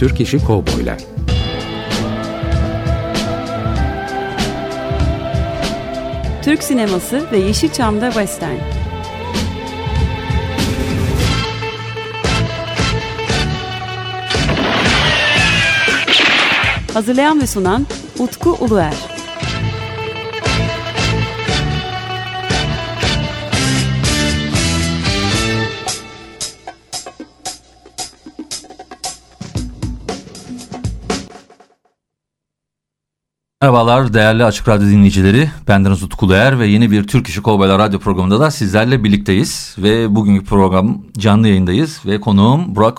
Türk İşi Kovboylar. Türk sineması ve Yeşilçam'da Western. Hazırlayan ve sunan Utku Uluer. Merhabalar değerli Açık Radyo dinleyicileri. Bendeniz Utku Uluer ve yeni bir Türk İşi Kovboylar Radyo programında da sizlerle birlikteyiz. Ve bugünkü program canlı yayındayız ve konuğum Burak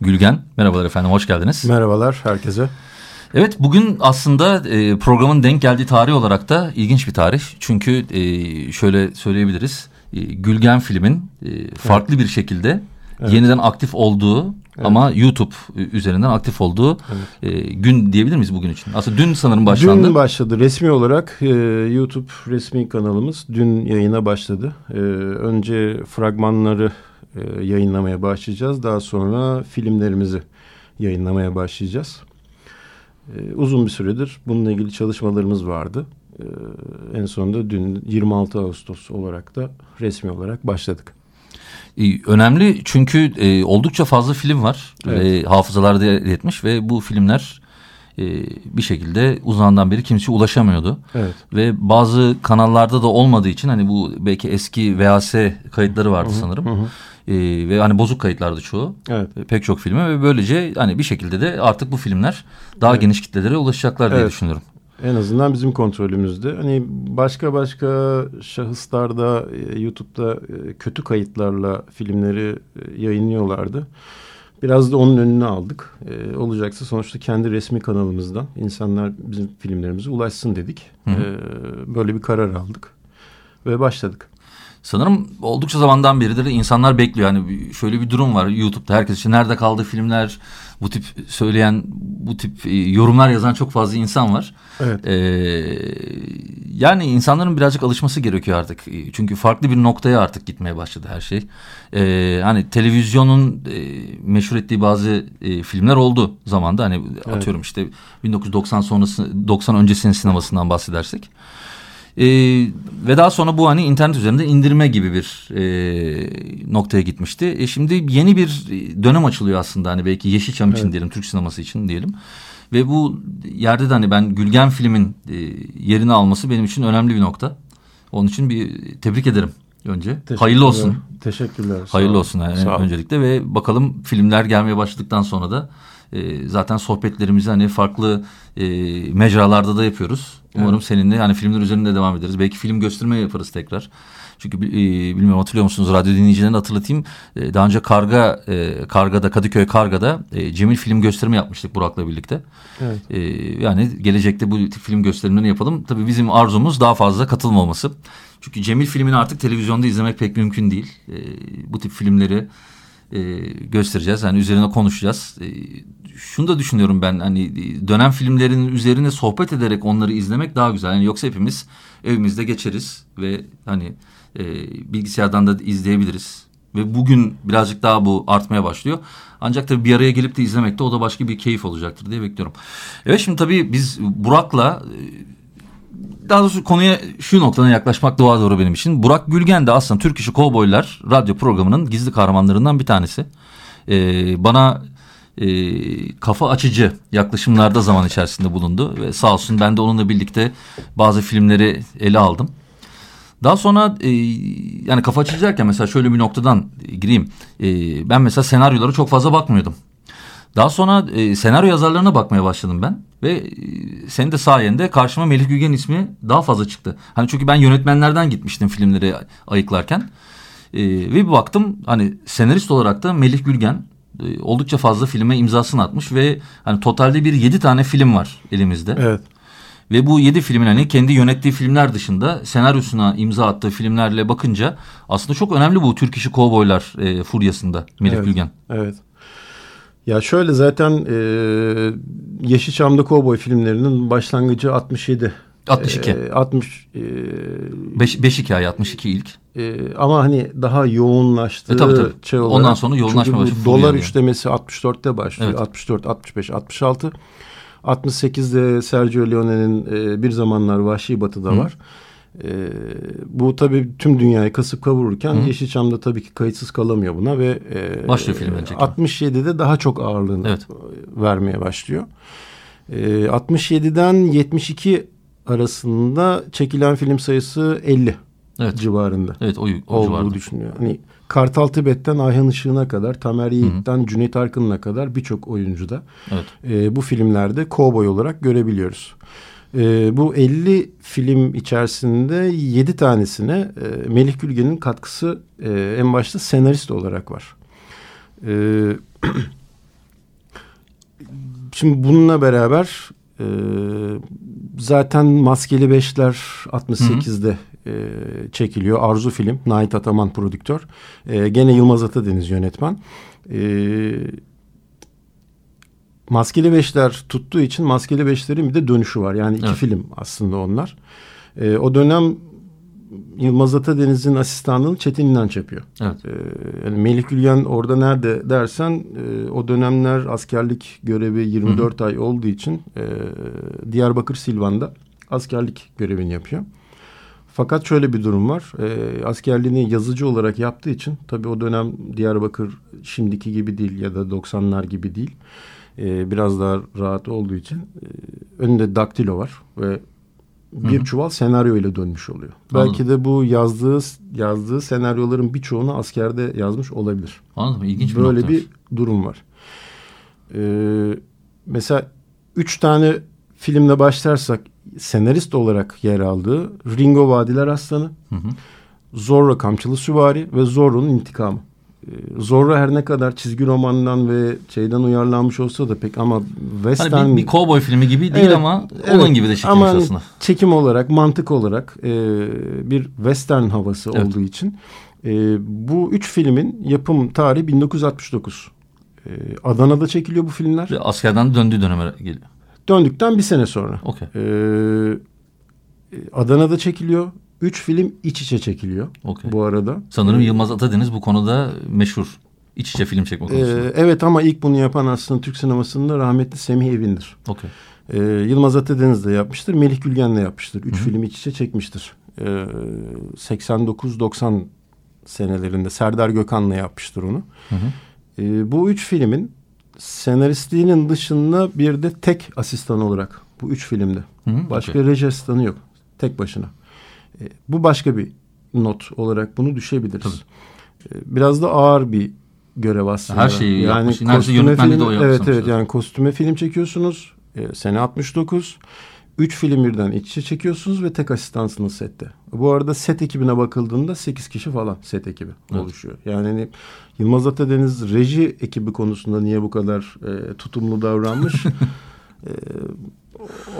Gülgen. Merhabalar efendim, hoş geldiniz. Merhabalar herkese. Evet bugün aslında e, programın denk geldiği tarih olarak da ilginç bir tarih. Çünkü e, şöyle söyleyebiliriz. E, Gülgen filmin e, farklı evet. bir şekilde evet. yeniden aktif olduğu evet. ama YouTube üzerinden aktif olduğu evet. e, gün diyebilir miyiz bugün için? Aslında dün sanırım başlandı. Dün başladı. Resmi olarak e, YouTube resmi kanalımız dün yayına başladı. E, önce fragmanları e, yayınlamaya başlayacağız. Daha sonra filmlerimizi yayınlamaya başlayacağız. Ee, uzun bir süredir bununla ilgili çalışmalarımız vardı. Ee, en sonunda dün 26 Ağustos olarak da resmi olarak başladık. Önemli çünkü e, oldukça fazla film var. Evet. E, hafızalarda etmiş ve bu filmler e, bir şekilde uzandan beri kimse ulaşamıyordu. Evet. Ve bazı kanallarda da olmadığı için hani bu belki eski VHS kayıtları vardı hı hı, sanırım. Hı. E, ve hani bozuk kayıtlardı çoğu. Evet. Pek çok filme ve böylece hani bir şekilde de artık bu filmler daha evet. geniş kitlelere ulaşacaklar diye evet. düşünüyorum. En azından bizim kontrolümüzde. Hani başka başka şahıslarda e, YouTube'da e, kötü kayıtlarla filmleri e, yayınlıyorlardı. Biraz da onun önüne aldık. E, olacaksa sonuçta kendi resmi kanalımızdan insanlar bizim filmlerimize ulaşsın dedik. Hı hı. E, böyle bir karar aldık ve başladık. Sanırım oldukça zamandan beridir insanlar bekliyor. Yani şöyle bir durum var YouTube'da herkes için nerede kaldı filmler bu tip söyleyen bu tip e, yorumlar yazan çok fazla insan var. Evet. Ee, yani insanların birazcık alışması gerekiyor artık. E, çünkü farklı bir noktaya artık gitmeye başladı her şey. Ee, hani televizyonun e, meşhur ettiği bazı e, filmler oldu zamanda. Hani evet. atıyorum işte 1990 sonrası 90 öncesinin sinemasından bahsedersek. E, ve daha sonra bu hani internet üzerinde indirme gibi bir e, noktaya gitmişti. E, şimdi yeni bir dönem açılıyor aslında hani belki Yeşilçam için evet. diyelim, Türk sineması için diyelim. Ve bu yerde de hani ben Gülgen filmin e, yerini alması benim için önemli bir nokta. Onun için bir tebrik ederim önce. Hayırlı olsun. Teşekkürler. Hayırlı olsun yani öncelikle ve bakalım filmler gelmeye başladıktan sonra da e, zaten sohbetlerimizi hani farklı e, mecralarda da yapıyoruz. Umarım evet. seninle yani filmler üzerinde devam ederiz. Belki film gösterme yaparız tekrar. Çünkü e, bilmiyorum hatırlıyor musunuz radyo dinleyicilerine hatırlatayım. E, daha önce Karga e, Karga'da Kadıköy Karga'da e, Cemil film gösterimi yapmıştık Burak'la birlikte. Evet. E, yani gelecekte bu tip film gösterimlerini yapalım. Tabii bizim arzumuz daha fazla katılım olması. Çünkü Cemil filmini artık televizyonda izlemek pek mümkün değil. E, bu tip filmleri e, göstereceğiz. Yani üzerine konuşacağız. E, şunu da düşünüyorum ben hani dönem filmlerinin üzerine sohbet ederek onları izlemek daha güzel. Yani yoksa hepimiz evimizde geçeriz ve hani e, bilgisayardan da izleyebiliriz. Ve bugün birazcık daha bu artmaya başlıyor. Ancak tabii bir araya gelip de izlemekte o da başka bir keyif olacaktır diye bekliyorum. Evet şimdi tabii biz Burak'la e, daha doğrusu konuya şu noktadan yaklaşmak doğa doğru benim için. Burak Gülgen de aslında Türk İşi Kovboylar radyo programının gizli kahramanlarından bir tanesi. Ee, bana e, kafa açıcı yaklaşımlarda zaman içerisinde bulundu. Ve sağ olsun ben de onunla birlikte bazı filmleri ele aldım. Daha sonra e, yani kafa açıcı derken mesela şöyle bir noktadan gireyim. E, ben mesela senaryolara çok fazla bakmıyordum. Daha sonra e, senaryo yazarlarına bakmaya başladım ben. Ve e, senin de sayende karşıma Melih Gülgen ismi daha fazla çıktı. Hani çünkü ben yönetmenlerden gitmiştim filmleri ayıklarken. E, ve bir baktım hani senarist olarak da Melih Gülgen e, oldukça fazla filme imzasını atmış ve hani totalde bir yedi tane film var elimizde. Evet. Ve bu yedi filmin hani kendi yönettiği filmler dışında senaryosuna imza attığı filmlerle bakınca aslında çok önemli bu Türk işi kovboylar e, furyasında Melih evet, Gülgen. Evet. Ya şöyle zaten e, Yeşilçam'da kovboy filmlerinin başlangıcı 67. 62. E, 60 e, 5 5 hikaye 62 ilk. e, ama hani daha yoğunlaştığı E, tabii, tabii. şey Ondan olarak. sonra yoğunlaşma Çünkü Dolar fulluyor. üçlemesi 64'te başlıyor. Evet. 64, 65, 66. 68'de Sergio Leone'nin e, Bir Zamanlar Vahşi Batı'da Hı. var. E, bu tabii tüm dünyayı kasıp kavururken Hı. Yeşilçam'da tabii ki kayıtsız kalamıyor buna ve e, Başlıyor filmlerin çekimi. 67'de daha çok ağırlığını Evet. vermeye başlıyor. E, 67'den 72 arasında çekilen film sayısı 50 Evet. civarında Evet o, o olduğu civarda. düşünüyor. Hani Kartal Tibet'ten Ayhan Işık'ına kadar, Tamer Yiğit'ten Cüneyt Arkın'ına kadar birçok oyuncuda Evet. e, bu filmlerde kovboy olarak görebiliyoruz. E, bu 50 film içerisinde 7 tanesine e, Melih Gülgen'in katkısı e, en başta senarist olarak var. E, şimdi bununla beraber e, zaten Maskeli Beşler 68'de e, çekiliyor. Arzu film. Nait Ataman prodüktör. E, gene Yılmaz Atadeniz yönetmen. E, Maskeli Beşler tuttuğu için Maskeli Beşler'in bir de dönüşü var. Yani iki Evet. film aslında onlar. E, o dönem Yılmaz Atadeniz'in asistanlığını Çetin İnanç yapıyor. Evet. Ee, yani Melih Gülgen orada nerede dersen e, o dönemler askerlik görevi 24 ay olduğu için e, Diyarbakır Silvan'da askerlik görevini yapıyor. Fakat şöyle bir durum var. E, askerliğini yazıcı olarak yaptığı için tabii o dönem Diyarbakır şimdiki gibi değil ya da 90'lar gibi değil. E, biraz daha rahat olduğu için e, önünde daktilo var ve bir Hı hı. çuval senaryo ile dönmüş oluyor. Anladım. Belki de bu yazdığı yazdığı senaryoların birçoğunu askerde yazmış olabilir. Anladın mı? İlginç bir Böyle nokta. bir durum var. Ee, mesela üç tane filmle başlarsak senarist olarak yer aldığı Ringo Vadiler Aslanı, Hı hı. Zorro Kamçılı Süvari ve Zorro'nun İntikamı. Ee, Zorro her ne kadar çizgi romandan ve şeyden uyarlanmış olsa da pek ama western... Hani bir, bir kovboy filmi gibi değil Evet, ama evet. onun gibi de çekilmiş Ama hani aslında. çekim olarak, mantık olarak e, bir western havası Evet. olduğu için e, bu üç filmin yapım tarihi 1969. E, Adana'da çekiliyor bu filmler. Ve askerden döndüğü döneme geliyor. Döndükten bir sene sonra. Okey. E, Adana'da çekiliyor. Üç film iç içe çekiliyor Okey. bu arada. Sanırım Yılmaz Atadeniz bu konuda meşhur. İç içe film çekme konusunda. E, evet ama ilk bunu yapan aslında Türk sinemasında rahmetli Semih Evin'dir. Okey. Ee, Yılmaz Atadeniz de yapmıştır. Melih Gülgen de yapmıştır. Üç Hı hı. film iç içe çekmiştir. Ee, 89-90 senelerinde Serdar Gökhan'la yapmıştır onu. Hı hı. Ee, bu üç filmin senaristliğinin dışında bir de tek asistan olarak bu üç filmde. Hı hı, Başka okey. reji asistanı yok. Tek başına. Ee, bu başka bir not olarak bunu düşebiliriz. Ee, biraz da ağır bir görev aslında. Her şeyi yapmış. Neredeyse kostüme yönetmenliği de o Evet evet yani kostüme film çekiyorsunuz. E, sene 69. Üç film birden iç içe çekiyorsunuz ve tek asistansınız sette. Bu arada set ekibine bakıldığında 8 kişi falan set ekibi Evet. oluşuyor. Yani hani Yılmaz Atadeniz reji ekibi konusunda niye bu kadar e, tutumlu davranmış? e,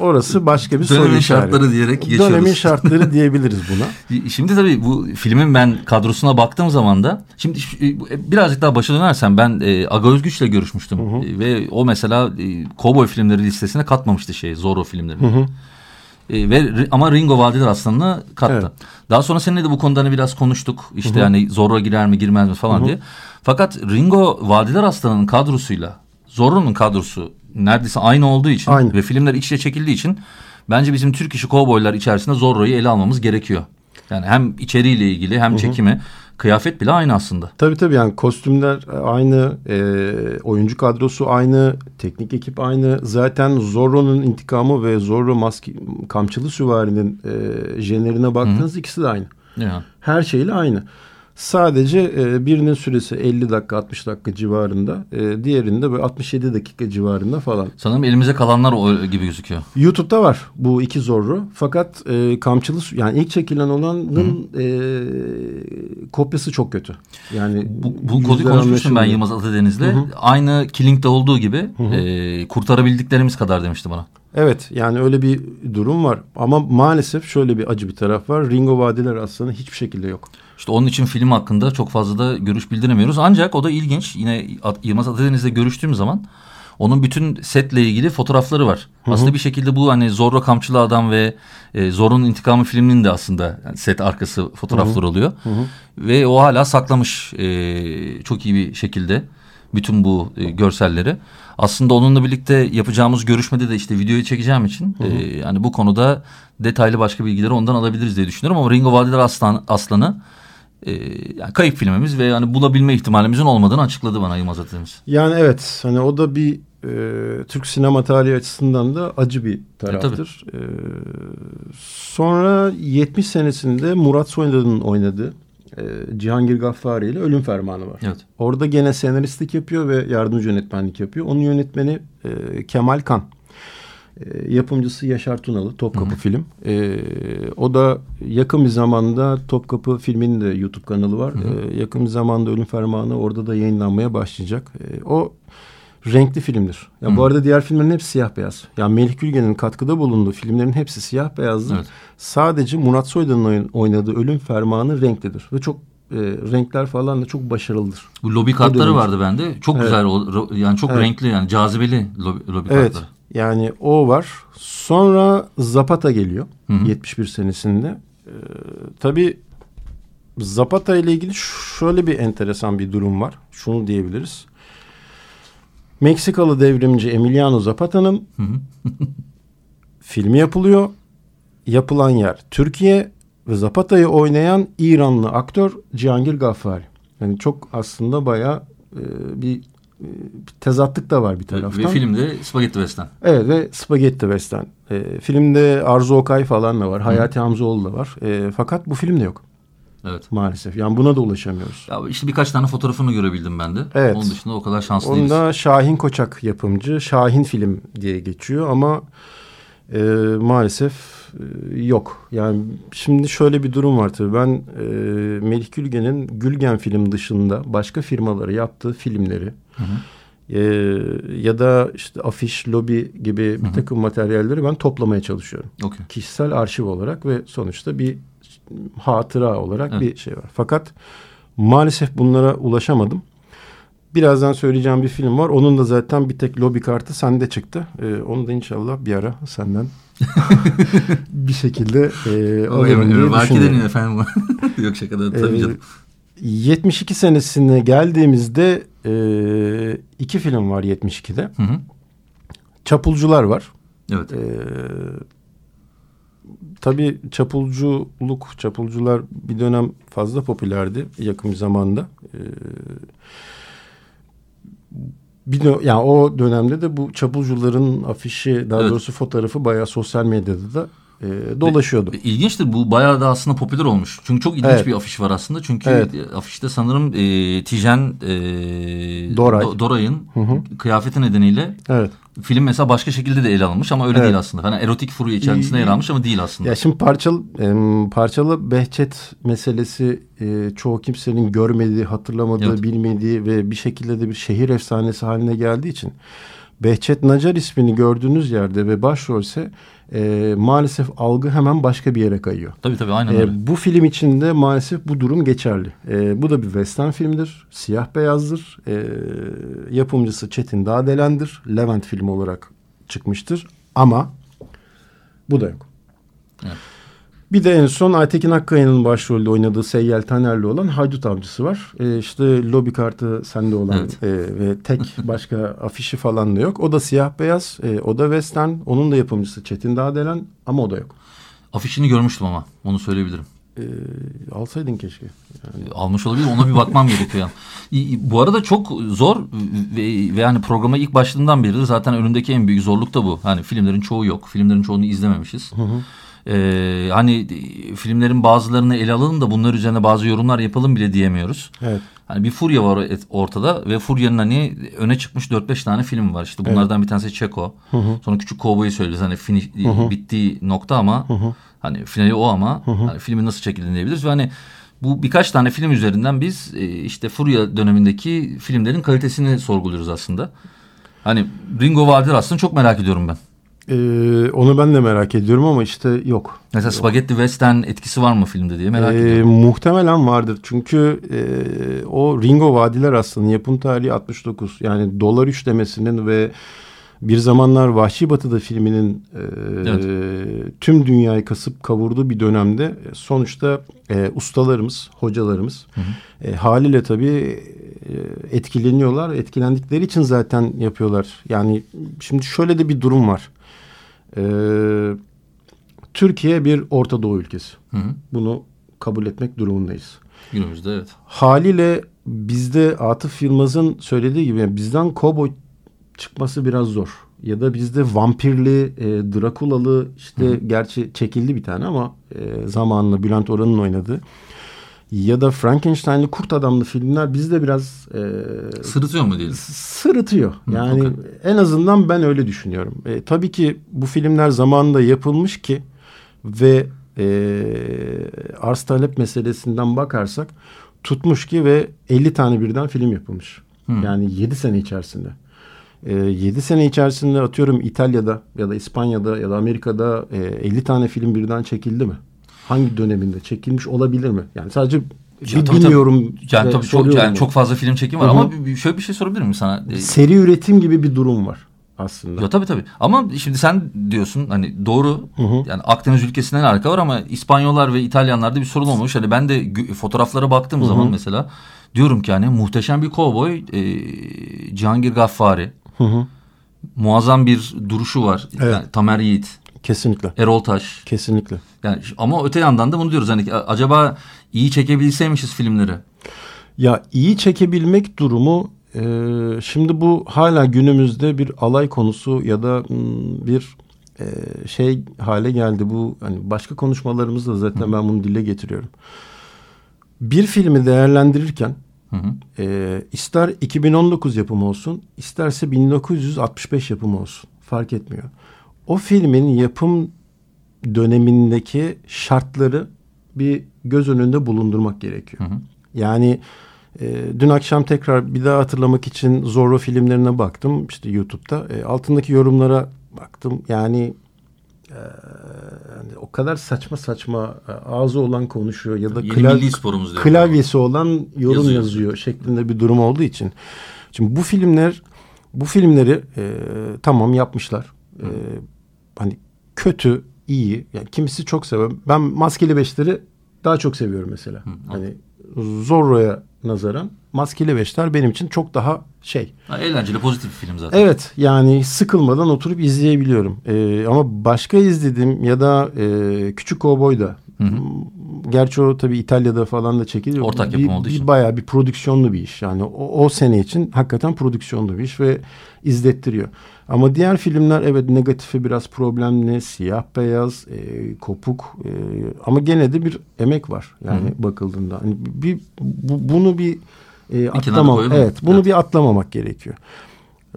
orası başka bir soru Dönemin şartları diyerek geçiyoruz. Dönemin şartları diyebiliriz buna. Şimdi tabii bu filmin ben kadrosuna baktığım zaman da şimdi e, e, birazcık daha başa dönersem ben e, Aga Özgüç'le görüşmüştüm. Hı hı. E, ve o mesela e, kovboy filmleri listesine katmamıştı şey Zorro filmlerini. Hı hı. E, ve ama Ringo Vadiler Aslanı'na kattı. Evet. Daha sonra seninle de bu konuda hani biraz konuştuk. İşte Hı hı. hani Zorro girer mi girmez mi falan Hı hı. diye. Fakat Ringo Vadiler Aslanı'nın kadrosuyla Zorro'nun kadrosu neredeyse aynı olduğu için Aynı. ve filmler iç içe çekildiği için bence bizim Türk işi kovboylar içerisinde Zorro'yu ele almamız gerekiyor. Yani hem içeriğiyle ilgili hem çekimi kıyafet bile aynı aslında. Tabii tabii yani kostümler aynı, e, oyuncu kadrosu aynı, teknik ekip aynı. Zaten Zorro'nun intikamı ve Zorro maske, kamçılı süvarinin e, jenerine baktığınız ikisi de aynı. Yani. Her şeyle aynı. Sadece e, birinin süresi 50 dakika 60 dakika civarında, e, diğerinde böyle 67 dakika civarında falan. Sanırım elimize kalanlar o gibi gözüküyor. YouTube'da var bu iki Zorro. Fakat e, kamçılı yani ilk çekilen olanın e, kopyası çok kötü. Yani Bu, bu yüzler konuşmuştum ben. Yılmaz Atadeniz'le. Hı hı. Aynı Killing'de olduğu gibi e, kurtarabildiklerimiz kadar demişti bana. Evet yani öyle bir durum var. Ama maalesef şöyle bir acı bir taraf var. Ringo Vadiler aslında hiçbir şekilde yok. İşte onun için film hakkında çok fazla da görüş bildiremiyoruz. Ancak o da ilginç. Yine Yılmaz Atadeniz'le görüştüğüm zaman Onun bütün setle ilgili fotoğrafları var. Hı hı. Aslında bir şekilde bu hani Zorro Kamçılı Adam ve e, Zorro'nun İntikamı filminin de aslında yani set arkası fotoğraflar oluyor. Hı hı. Ve o hala saklamış e, çok iyi bir şekilde bütün bu e, görselleri. Aslında onunla birlikte yapacağımız görüşmede de işte videoyu çekeceğim için hı hı. E, yani bu konuda detaylı başka bilgileri ondan alabiliriz diye düşünüyorum ama Ringo Vadiler Aslan, Aslanı e, yani kayıp filmimiz ve yani bulabilme ihtimalimizin olmadığını açıkladı bana Yılmaz Atemiz. Yani evet hani o da bir e, Türk sinema tarihi açısından da acı bir taraftır. E, e, sonra 70 senesinde Murat Soydan'ın oynadığı e, Cihangir Gaffari ile Ölüm Fermanı var. Evet. Orada gene senaristlik yapıyor ve yardımcı yönetmenlik yapıyor. Onun yönetmeni e, Kemal Kan. E, yapımcısı Yaşar Tunalı Topkapı Hı. Film. E, o da yakın bir zamanda Topkapı filminin de YouTube kanalı var. E, yakın bir zamanda Ölüm Fermanı orada da yayınlanmaya başlayacak. E, o renkli filmdir. Ya Hı. bu arada diğer filmlerin hepsi siyah beyaz. Yani Melih Gülgen'in katkıda bulunduğu filmlerin hepsi siyah beyazdır. Evet. Sadece Murat Soydan'ın oynadığı Ölüm Fermanı renklidir ve çok e, renkler falan da çok başarılıdır. Bu lobi kartları vardı bende. Çok evet. güzel yani çok evet. renkli yani cazibeli lobi, lobi evet. kartları. Yani o var. Sonra Zapata geliyor. Hı hı. 71 senesinde. Ee, tabii Zapata ile ilgili şöyle bir enteresan bir durum var. Şunu diyebiliriz. Meksikalı devrimci Emiliano Zapata'nın filmi yapılıyor. Yapılan yer Türkiye ve Zapata'yı oynayan İranlı aktör Cihangir Gaffari. Yani çok aslında bayağı e, bir bir tezatlık da var bir taraftan. Ve filmde Spaghetti Western. Evet ve Spaghetti Western. E, filmde Arzu Okay falan da var. Hı. Hayati Hamzoğlu da var. E, fakat bu filmde yok. Evet. Maalesef. Yani buna da ulaşamıyoruz. Ya işte birkaç tane fotoğrafını görebildim ben de. Evet. Onun dışında o kadar şanslı değiliz. Onda Şahin Koçak yapımcı. Şahin Film diye geçiyor ama e, maalesef e, yok. Yani şimdi şöyle bir durum var tabii. Ben e, Melih Gülgen'in Gülgen Film dışında başka firmaları yaptığı filmleri hı hı. E, ya da işte afiş, lobi gibi bir hı hı. takım materyalleri ben toplamaya çalışıyorum. Okay. Kişisel arşiv olarak ve sonuçta bir hatıra olarak evet. bir şey var. Fakat maalesef bunlara ulaşamadım. Birazdan söyleyeceğim bir film var. Onun da zaten bir tek lobi kartı sende çıktı. Ee, onu da inşallah bir ara senden bir şekilde e, alırım diye Belki deniyor efendim. Yok şakada tabii ee, canım. 72 senesine geldiğimizde e, iki film var 72'de. Hı hı. Çapulcular var. Evet. Ee, tabii çapulculuk, çapulcular bir dönem fazla popülerdi yakın bir zamanda. Ee, bir de, yani o dönemde de bu çapulcuların afişi daha evet. doğrusu fotoğrafı bayağı sosyal medyada da e, dolaşıyordu. Ve, ilginçtir bu bayağı da aslında popüler olmuş. Çünkü çok ilginç evet. bir afiş var aslında. Çünkü evet. afişte sanırım e, Tijen e, Doray. Do, Doray'ın kıyafeti nedeniyle evet. Film mesela başka şekilde de ele alınmış ama öyle evet. değil aslında. Hani erotik furya içerisinde yer almış ama değil aslında. Ya şimdi parçalı, parçalı Behçet meselesi e, çoğu kimsenin görmediği, hatırlamadığı, evet. bilmediği ve bir şekilde de bir şehir efsanesi haline geldiği için Behçet Nacar ismini gördüğünüz yerde ve başrolse e, maalesef algı hemen başka bir yere kayıyor. Tabii tabii aynen e, öyle. Bu film içinde maalesef bu durum geçerli. E, bu da bir western filmdir. Siyah beyazdır. E, yapımcısı Çetin Dağdelen'dir. Levent film olarak çıkmıştır. Ama bu da yok. Evet. Bir de en son Aytekin Akkaya'nın başrolde oynadığı Seyyel Taner'le olan Haydut Avcısı var. E, işte lobi kartı sende olan evet. e, ve tek başka afişi falan da yok. O da siyah beyaz, e, o da western. Onun da yapımcısı Çetin Dağdelen ama o da yok. Afişini görmüştüm ama onu söyleyebilirim. E, alsaydın keşke. Yani. E, almış olabilir ona bir bakmam gerekiyor. Bu arada çok zor ve, ve yani programa ilk başladığından beri de zaten önündeki en büyük zorluk da bu. Hani filmlerin çoğu yok. Filmlerin çoğunu izlememişiz. Hı hı. Ee, hani filmlerin bazılarını ele alalım da bunlar üzerine bazı yorumlar yapalım bile diyemiyoruz. Evet. Hani bir furya var ortada ve furyanın hani öne çıkmış 4-5 tane film var. İşte bunlardan evet. bir tanesi Çeko. Hı hı. Sonra Küçük Kovboy'u söyleriz. Hani finish, hı hı. bittiği nokta ama hı hı. hani finali o ama hı hı. Hani filmin nasıl çekildiğini diyebiliriz. Ve hani bu birkaç tane film üzerinden biz e, işte furya dönemindeki filmlerin kalitesini sorguluyoruz aslında. Hani Ringo Vardır aslında çok merak ediyorum ben. Ee, onu ben de merak ediyorum ama işte yok. Mesela Spaghetti Western etkisi var mı filmde diye merak Ee, ediyorum. muhtemelen vardır. Çünkü e, o Ringo Vadiler aslında yapım tarihi 69. Yani Dolar üçlemesinin ve bir zamanlar Vahşi Batı'da filminin e, tüm dünyayı kasıp kavurduğu bir dönemde sonuçta e, ustalarımız, hocalarımız e, haliyle tabii e, etkileniyorlar. Etkilendikleri için zaten yapıyorlar. Yani şimdi şöyle de bir durum var. E, Türkiye bir Orta Doğu ülkesi. Hı hı. Bunu kabul etmek durumundayız. Günümüzde evet. Haliyle bizde Atıf Yılmaz'ın söylediği gibi yani bizden kovboy çıkması biraz zor. Ya da bizde vampirli, e, Drakulalı işte Hı. gerçi çekildi bir tane ama e, zamanla Bülent Oran'ın oynadığı. Ya da Frankenstein'li kurt adamlı filmler bizde biraz e, Sırıtıyor mu diyelim? sırıtıyor. Hı, Yani okey. en azından ben öyle düşünüyorum. E, tabii ki bu filmler zamanında yapılmış ki ve e, arz talep meselesinden bakarsak tutmuş ki ve 50 tane birden film yapılmış. Hı. Yani 7 sene içerisinde. E, 7 sene içerisinde atıyorum İtalya'da ya da İspanya'da ya da Amerika'da e, 50 tane film birden çekildi mi? Hangi döneminde çekilmiş olabilir mi? Yani sadece Ya tabii, tabii. bilmiyorum. Yani ve tabii çok yani çok fazla film çekimi var Hı hı. ama şöyle bir şey sorabilir miyim sana? Ee, seri üretim gibi bir durum var aslında. Ya tabii tabii. Ama şimdi sen diyorsun hani doğru. Hı hı. Yani Akdeniz ülkesinden arka var ama İspanyollar ve İtalyanlarda bir sorun olmamış. Hani ben de fotoğraflara baktığım Hı hı. zaman mesela diyorum ki hani muhteşem bir kovboy e, Cihangir Gaffari. Hı hı. Muazzam bir duruşu var. Evet. Yani Tamer Yiğit, Kesinlikle. Erol Taş. Kesinlikle. Yani ama öte yandan da bunu diyoruz hani acaba iyi çekebilseymişiz filmleri. Ya iyi çekebilmek durumu e, şimdi bu hala günümüzde bir alay konusu ya da bir e, şey hale geldi. Bu hani başka konuşmalarımızda zaten ben bunu dile getiriyorum. Bir filmi değerlendirirken Hı hı. e, ister 2019 yapımı olsun isterse 1965 yapımı olsun fark etmiyor. O filmin yapım dönemindeki şartları bir göz önünde bulundurmak gerekiyor. Hı hı. Yani e, dün akşam tekrar bir daha hatırlamak için Zorro filmlerine baktım işte YouTube'da. E, altındaki yorumlara baktım. Yani e, yani o kadar saçma saçma e, ağzı olan konuşuyor ya da klav- klavyesi olan yorum Yazıyor. yazıyor. şeklinde bir durum olduğu için. Şimdi bu filmler bu filmleri e, tamam yapmışlar. E, hani kötü, iyi. Yani kimisi çok sever. Ben Maskeli Beşler'i daha çok seviyorum mesela. hani Zorro'ya nazaran Maskeli Beşler benim için çok daha şey. Ha, eğlenceli pozitif bir film zaten. Evet yani sıkılmadan oturup izleyebiliyorum. Ee, ama başka izlediğim ya da e, Küçük Kovboy da Hı hı. Gerçi o tabii İtalya'da falan da çekiliyor. Ortak bir, yapım olduğu bir için. Bayağı bir prodüksiyonlu bir iş. Yani o, o sene için hakikaten prodüksiyonlu bir iş ve izlettiriyor. Ama diğer filmler evet negatifi biraz problemli, siyah beyaz, e, kopuk e, ama gene de bir emek var yani bakıldığında. Hani bir bu- bunu bir e, atlamam. Evet, bunu Evet. bir atlamamak gerekiyor.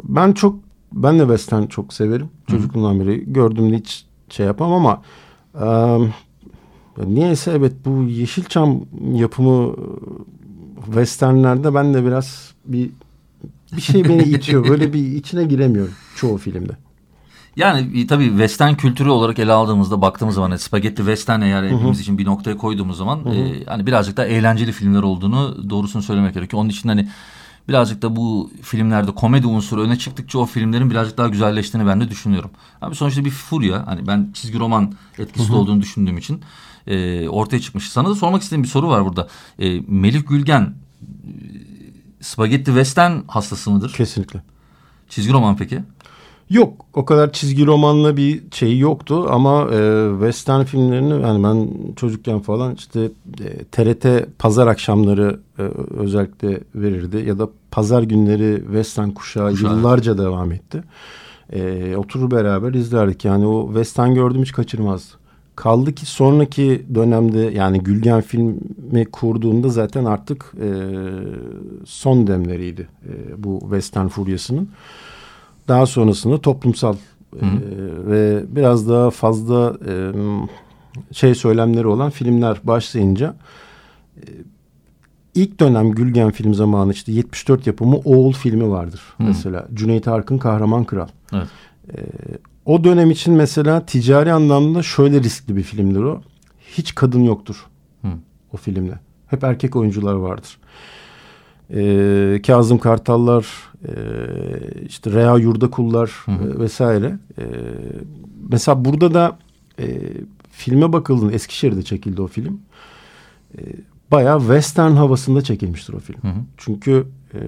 Ben çok ben de western çok severim. Çocukluğumdan beri gördüğümde hiç şey yapamam ama e, niyeyse evet bu Yeşilçam yapımı e, westernlerde ben de biraz bir bir şey beni itiyor. Böyle bir içine giremiyorum çoğu filmde. Yani e, tabii western kültürü olarak ele aldığımızda baktığımız zaman hani spagetti western eğer hepimiz için bir noktaya koyduğumuz zaman e, hani birazcık daha eğlenceli filmler olduğunu doğrusunu söylemek gerekiyor. Onun için hani birazcık da bu filmlerde komedi unsuru öne çıktıkça o filmlerin birazcık daha güzelleştiğini ben de düşünüyorum. Abi sonuçta bir furya hani ben çizgi roman etkisi olduğunu düşündüğüm için e, ortaya çıkmış. Sana da sormak istediğim bir soru var burada. E, Melih Gülgen e, spagetti western hastası mıdır? Kesinlikle. Çizgi roman peki? Yok o kadar çizgi romanla bir şeyi yoktu ama e, western filmlerini yani ben çocukken falan işte e, TRT pazar akşamları e, özellikle verirdi ya da pazar günleri western kuşağı, Kuşağı. yıllarca devam etti. E, oturur beraber izlerdik yani o western gördüm hiç kaçırmazdı. Kaldı ki sonraki dönemde yani Gülgen filmi kurduğunda zaten artık e, son demleriydi e, bu western furyasının. Daha sonrasında toplumsal e, ve biraz daha fazla e, şey söylemleri olan filmler başlayınca e, ilk dönem Gülgen film zamanı işte 74 yapımı Oğul filmi vardır mesela. Cüneyt Arkın Kahraman Kral. Evet. E, o dönem için mesela ticari anlamda şöyle riskli bir filmdir o. Hiç kadın yoktur Hı. o filmde. Hep erkek oyuncular vardır. E, Kazım Kartallar, e, işte Rea Yurdakullar Hı hı. e, vesaire. E, mesela burada da e, filme bakıldığında Eskişehir'de çekildi o film. E, bayağı western havasında çekilmiştir o film. Hı hı. Çünkü e,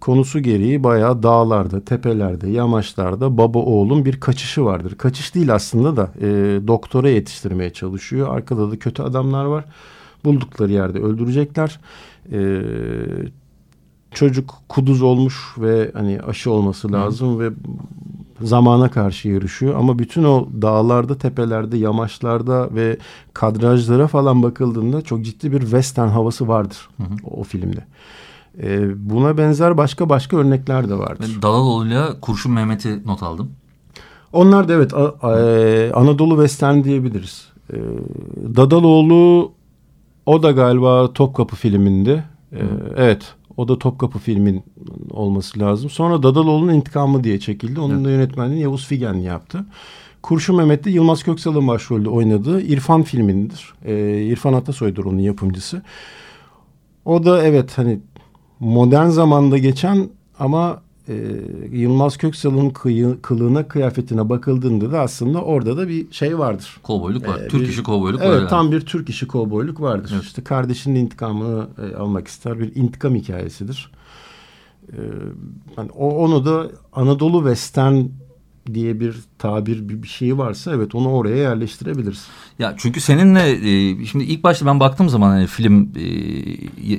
konusu gereği bayağı dağlarda, tepelerde, yamaçlarda baba oğlun bir kaçışı vardır. Kaçış değil aslında da e, doktora yetiştirmeye çalışıyor. Arkada da kötü adamlar var. Buldukları yerde öldürecekler. E, çocuk kuduz olmuş ve hani aşı olması lazım ve zamana karşı yarışıyor. Ama bütün o dağlarda, tepelerde, yamaçlarda ve kadrajlara falan bakıldığında çok ciddi bir western havası vardır Hı hı. o, o filmde. Ee, buna benzer başka başka örnekler de vardır. Ben Dalaloğlu'yla Kurşun Mehmet'i not aldım. Onlar da evet a- a- e, Anadolu Western diyebiliriz. Ee, Dadaloğlu o da galiba Topkapı filminde. Ee, evet o da Topkapı filmin olması lazım. Sonra Dadaloğlu'nun İntikamı diye çekildi. Onun da yönetmenliğini Yavuz Figen yaptı. Kurşun Mehmet de Yılmaz Köksal'ın başrolde oynadığı İrfan filmindir. Ee, İrfan Atasoy'dur onun yapımcısı. O da evet hani modern zamanda geçen ama e, Yılmaz Köksal'ın kılığına kıyafetine bakıldığında da aslında orada da bir şey vardır. Kovboyluk var. Ee, Türk bir- işi kovboyluk var. Evet yani. tam bir Türk işi kovboyluk vardır. Evet. İşte kardeşinin intikamını e, almak ister bir intikam hikayesidir. Ee, hani o, onu da Anadolu Western diye bir tabir bir, şey varsa evet onu oraya yerleştirebiliriz. Ya çünkü seninle e, şimdi ilk başta ben baktığım zaman hani film e,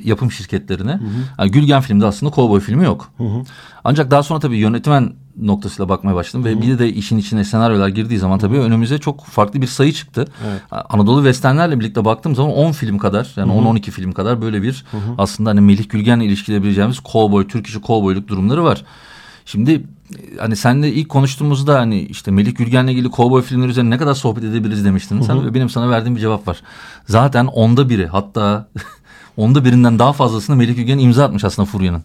yapım şirketlerine hani Gülgen filmde aslında kovboy filmi yok. Hı hı. Ancak daha sonra tabii yönetmen noktasıyla bakmaya başladım ve bir de işin içine senaryolar girdiği zaman tabii önümüze çok farklı bir sayı çıktı. Evet. Anadolu Westernlerle birlikte baktığım zaman 10 film kadar yani 10-12 film kadar böyle bir aslında hani Melih Gülgen'le ilişkileyebileceğimiz kovboy, Türk işi kovboyluk durumları var. Şimdi e, hani senle ilk konuştuğumuzda hani işte Melih Gülgen'le ilgili kovboy filmleri üzerine ne kadar sohbet edebiliriz demiştin. Sen ve benim sana verdiğim bir cevap var. Zaten onda biri hatta onda birinden daha fazlasını Melih Gülgen imza atmış aslında Furya'nın.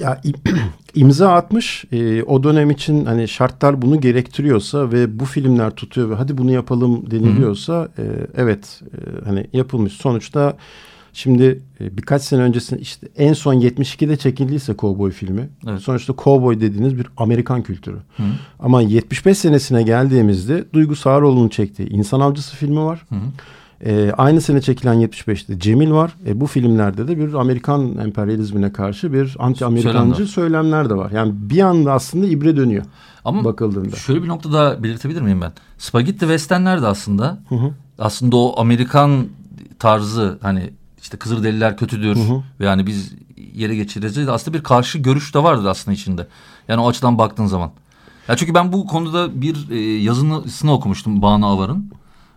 Ya im- imza atmış. Ee, o dönem için hani şartlar bunu gerektiriyorsa ve bu filmler tutuyor ve hadi bunu yapalım deniliyorsa e, evet e, hani yapılmış. Sonuçta şimdi e, birkaç sene öncesinde işte en son 72'de çekildiyse Cowboy filmi. Evet. Sonuçta Cowboy dediğiniz bir Amerikan kültürü. Hı. Ama 75 senesine geldiğimizde Duygu Sağaroğlu'nun çektiği İnsan Avcısı filmi var. Hı. Ee, aynı sene çekilen 75'te Cemil var. E, bu filmlerde de bir Amerikan emperyalizmine karşı bir anti-Amerikancı söylemler de var. Yani bir anda aslında ibre dönüyor Ama bakıldığında. şöyle bir nokta daha belirtebilir miyim ben? Spaghetti Westernler de aslında Hı hı. aslında o Amerikan tarzı hani işte Kızılderililer kötüdür Hı hı. ve yani biz yere geçireceğiz. Aslında bir karşı görüş de vardır aslında içinde. Yani o açıdan baktığın zaman. Ya çünkü ben bu konuda bir e, yazısını okumuştum Banu Avar'ın.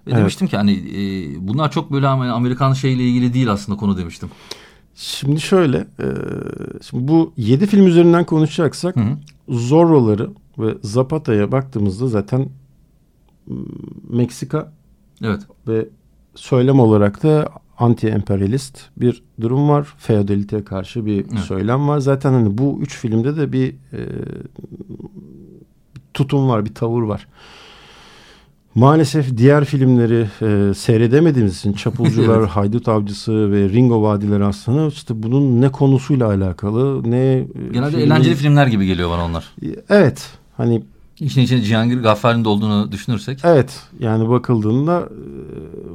Ve Evet. demiştim ki hani e, bunlar çok böyle Amerikan şeyle ilgili değil aslında konu demiştim. Şimdi şöyle, e, şimdi bu 7 film üzerinden konuşacaksak Hı hı. Zorro'ları ve Zapata'ya baktığımızda zaten Meksika Evet. ve söylem olarak da anti-emperyalist bir durum var. Feodaliteye karşı bir Evet. söylem var. Zaten hani bu üç filmde de bir e, tutum var, bir tavır var. Maalesef diğer filmleri e, seyredemediğimiz için Çapulcular, Evet. Haydut Avcısı ve Ringo Vadileri aslında işte bunun ne konusuyla alakalı ne e, Genelde filmin- eğlenceli filmler gibi geliyor bana onlar. Evet. Hani İşin içine Cihangir Gaffari'nin de olduğunu düşünürsek. Evet yani bakıldığında e,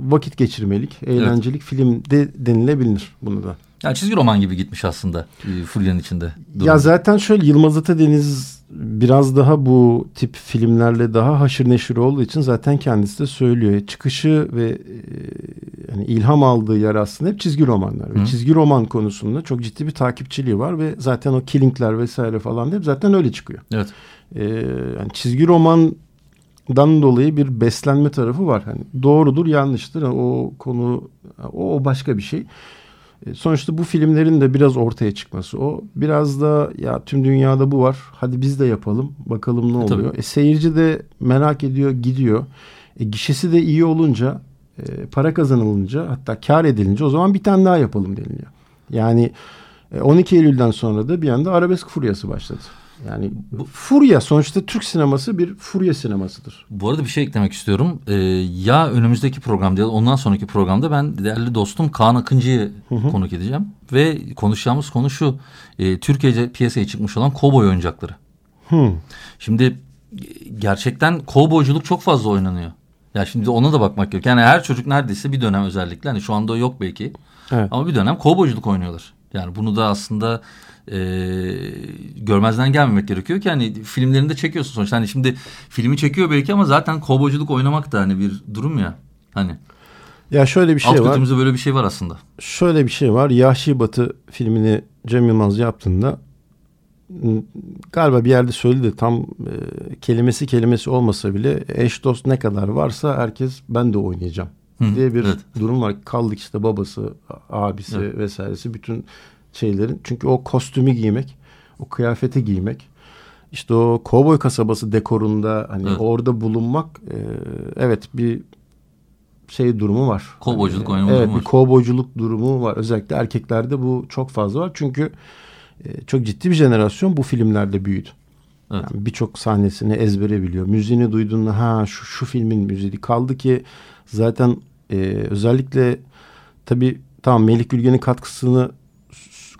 vakit geçirmelik, eğlencelik film de denilebilir bunu da. Yani çizgi roman gibi gitmiş aslında e, içinde. durum. Ya zaten şöyle Yılmaz Atadeniz biraz daha bu tip filmlerle daha haşır neşir olduğu için zaten kendisi de söylüyor. Çıkışı ve e, yani ilham aldığı yer aslında hep çizgi romanlar. Ve Hı. çizgi roman konusunda çok ciddi bir takipçiliği var ve zaten o killingler vesaire falan hep zaten öyle çıkıyor. Evet. Ee, yani çizgi romandan dolayı bir beslenme tarafı var. Hani doğrudur, yanlıştır. Yani o konu o, o başka bir şey. Ee, sonuçta bu filmlerin de biraz ortaya çıkması. O biraz da ya tüm dünyada bu var. Hadi biz de yapalım. Bakalım ne E, tabii. oluyor. E, seyirci de merak ediyor, gidiyor. E, gişesi de iyi olunca, e, para kazanılınca, hatta kar edilince o zaman bir tane daha yapalım deniliyor. Yani E, 12 Eylül'den sonra da bir anda arabesk furyası başladı. Yani bu furya sonuçta Türk sineması bir furya sinemasıdır. Bu arada bir şey eklemek istiyorum. Ee, ya önümüzdeki programda ya ondan sonraki programda ben değerli dostum Kaan Akıncı'yı konuk edeceğim. Ve konuşacağımız konu şu. E, Türkiye'de piyasaya çıkmış olan kovboy oyuncakları. Hı. Şimdi gerçekten kovboyculuk çok fazla oynanıyor. Ya şimdi ona da bakmak gerekiyor. Yani her çocuk neredeyse bir dönem özellikle hani şu anda yok belki. Evet. Ama bir dönem kovboyculuk oynuyorlar. Yani bunu da aslında e, görmezden gelmemek gerekiyor ki hani filmlerinde çekiyorsun sonuçta. Hani şimdi filmi çekiyor belki ama zaten kovboyculuk oynamak da hani bir durum ya. Hani Ya şöyle bir şey alt var. götümüzde böyle bir şey var aslında. Şöyle bir şey var. Yahşi Batı filmini Cem Yılmaz yaptığında galiba bir yerde söyledi de tam e, kelimesi kelimesi olmasa bile eş dost ne kadar varsa herkes ben de oynayacağım Hı, diye bir evet. durum var. Kaldık işte babası, abisi Evet. vesairesi bütün şeylerin. Çünkü o kostümü giymek, o kıyafeti giymek, işte o kovboy kasabası dekorunda hani Evet. orada bulunmak e, evet bir şey durumu var. Kovboyculuk Hani, oynama evet, durumu bir var. kovboyculuk durumu var. Özellikle erkeklerde bu çok fazla var. Çünkü e, çok ciddi bir jenerasyon bu filmlerde büyüdü. Evet. Yani birçok sahnesini ezbere biliyor. Müziğini duyduğunda ha şu, şu filmin müziği. Kaldı ki zaten e, özellikle tabii tamam Melih Gülgen'in katkısını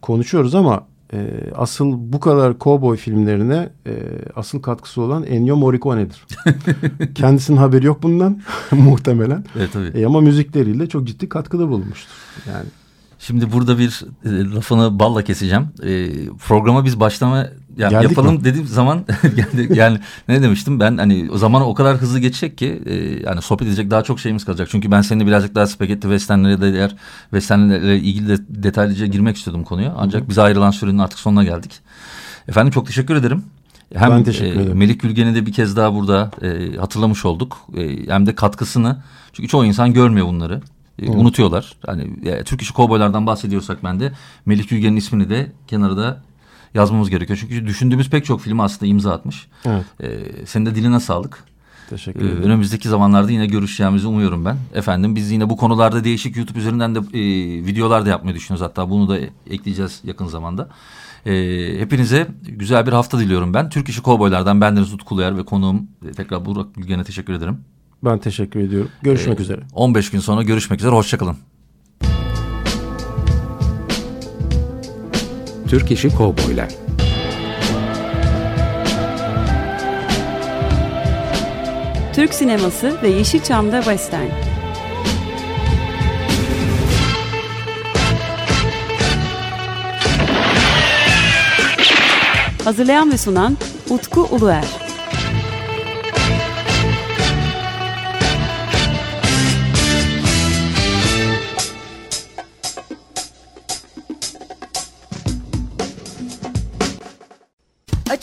konuşuyoruz ama e, asıl bu kadar kovboy filmlerine e, asıl katkısı olan Ennio Morricone'dir. Kendisinin haberi yok bundan muhtemelen. Evet tabii. E, ama müzikleriyle çok ciddi katkıda bulunmuştur. Yani Şimdi burada bir e, lafını balla keseceğim. E, programa biz başlama ya, Geldik yapalım mi? dediğim zaman yani, ne demiştim ben hani o zaman o kadar hızlı geçecek ki e, yani sohbet edecek daha çok şeyimiz kalacak. Çünkü ben seninle birazcık daha spagetti westernlere de eğer westernlerle ilgili de detaylıca girmek istiyordum konuya. Ancak bize ayrılan sürenin artık sonuna geldik. Efendim çok teşekkür ederim. Hem Ben teşekkür e, ederim. Melik Gülgen'i de bir kez daha burada e, hatırlamış olduk. E, hem de katkısını. Çünkü çoğu insan görmüyor bunları. E, Unutuyorlar. Hani e, Türk işi kovboylardan bahsediyorsak ben de Melik Gülgen'in ismini de kenarda yazmamız gerekiyor. Çünkü düşündüğümüz pek çok filme aslında imza atmış. evet E, senin de diline sağlık. teşekkür Ee, ederim. önümüzdeki zamanlarda yine görüşeceğimizi umuyorum ben. Efendim biz yine bu konularda değişik YouTube üzerinden de e, videolar da yapmayı düşünüyoruz. Hatta bunu da ekleyeceğiz yakın zamanda. E, hepinize güzel bir hafta diliyorum ben. Türk İşi Kovboylardan bendeniz Utku Uluyer ve konuğum e, tekrar Burak Gülgen'e teşekkür ederim. Ben teşekkür ediyorum. Görüşmek Ee, üzere. 15 gün sonra görüşmek üzere. Hoşçakalın. Türk İşi Kovboylar Türk sineması ve Yeşilçam'da Western. Hazırlayan ve sunan Utku Uluer.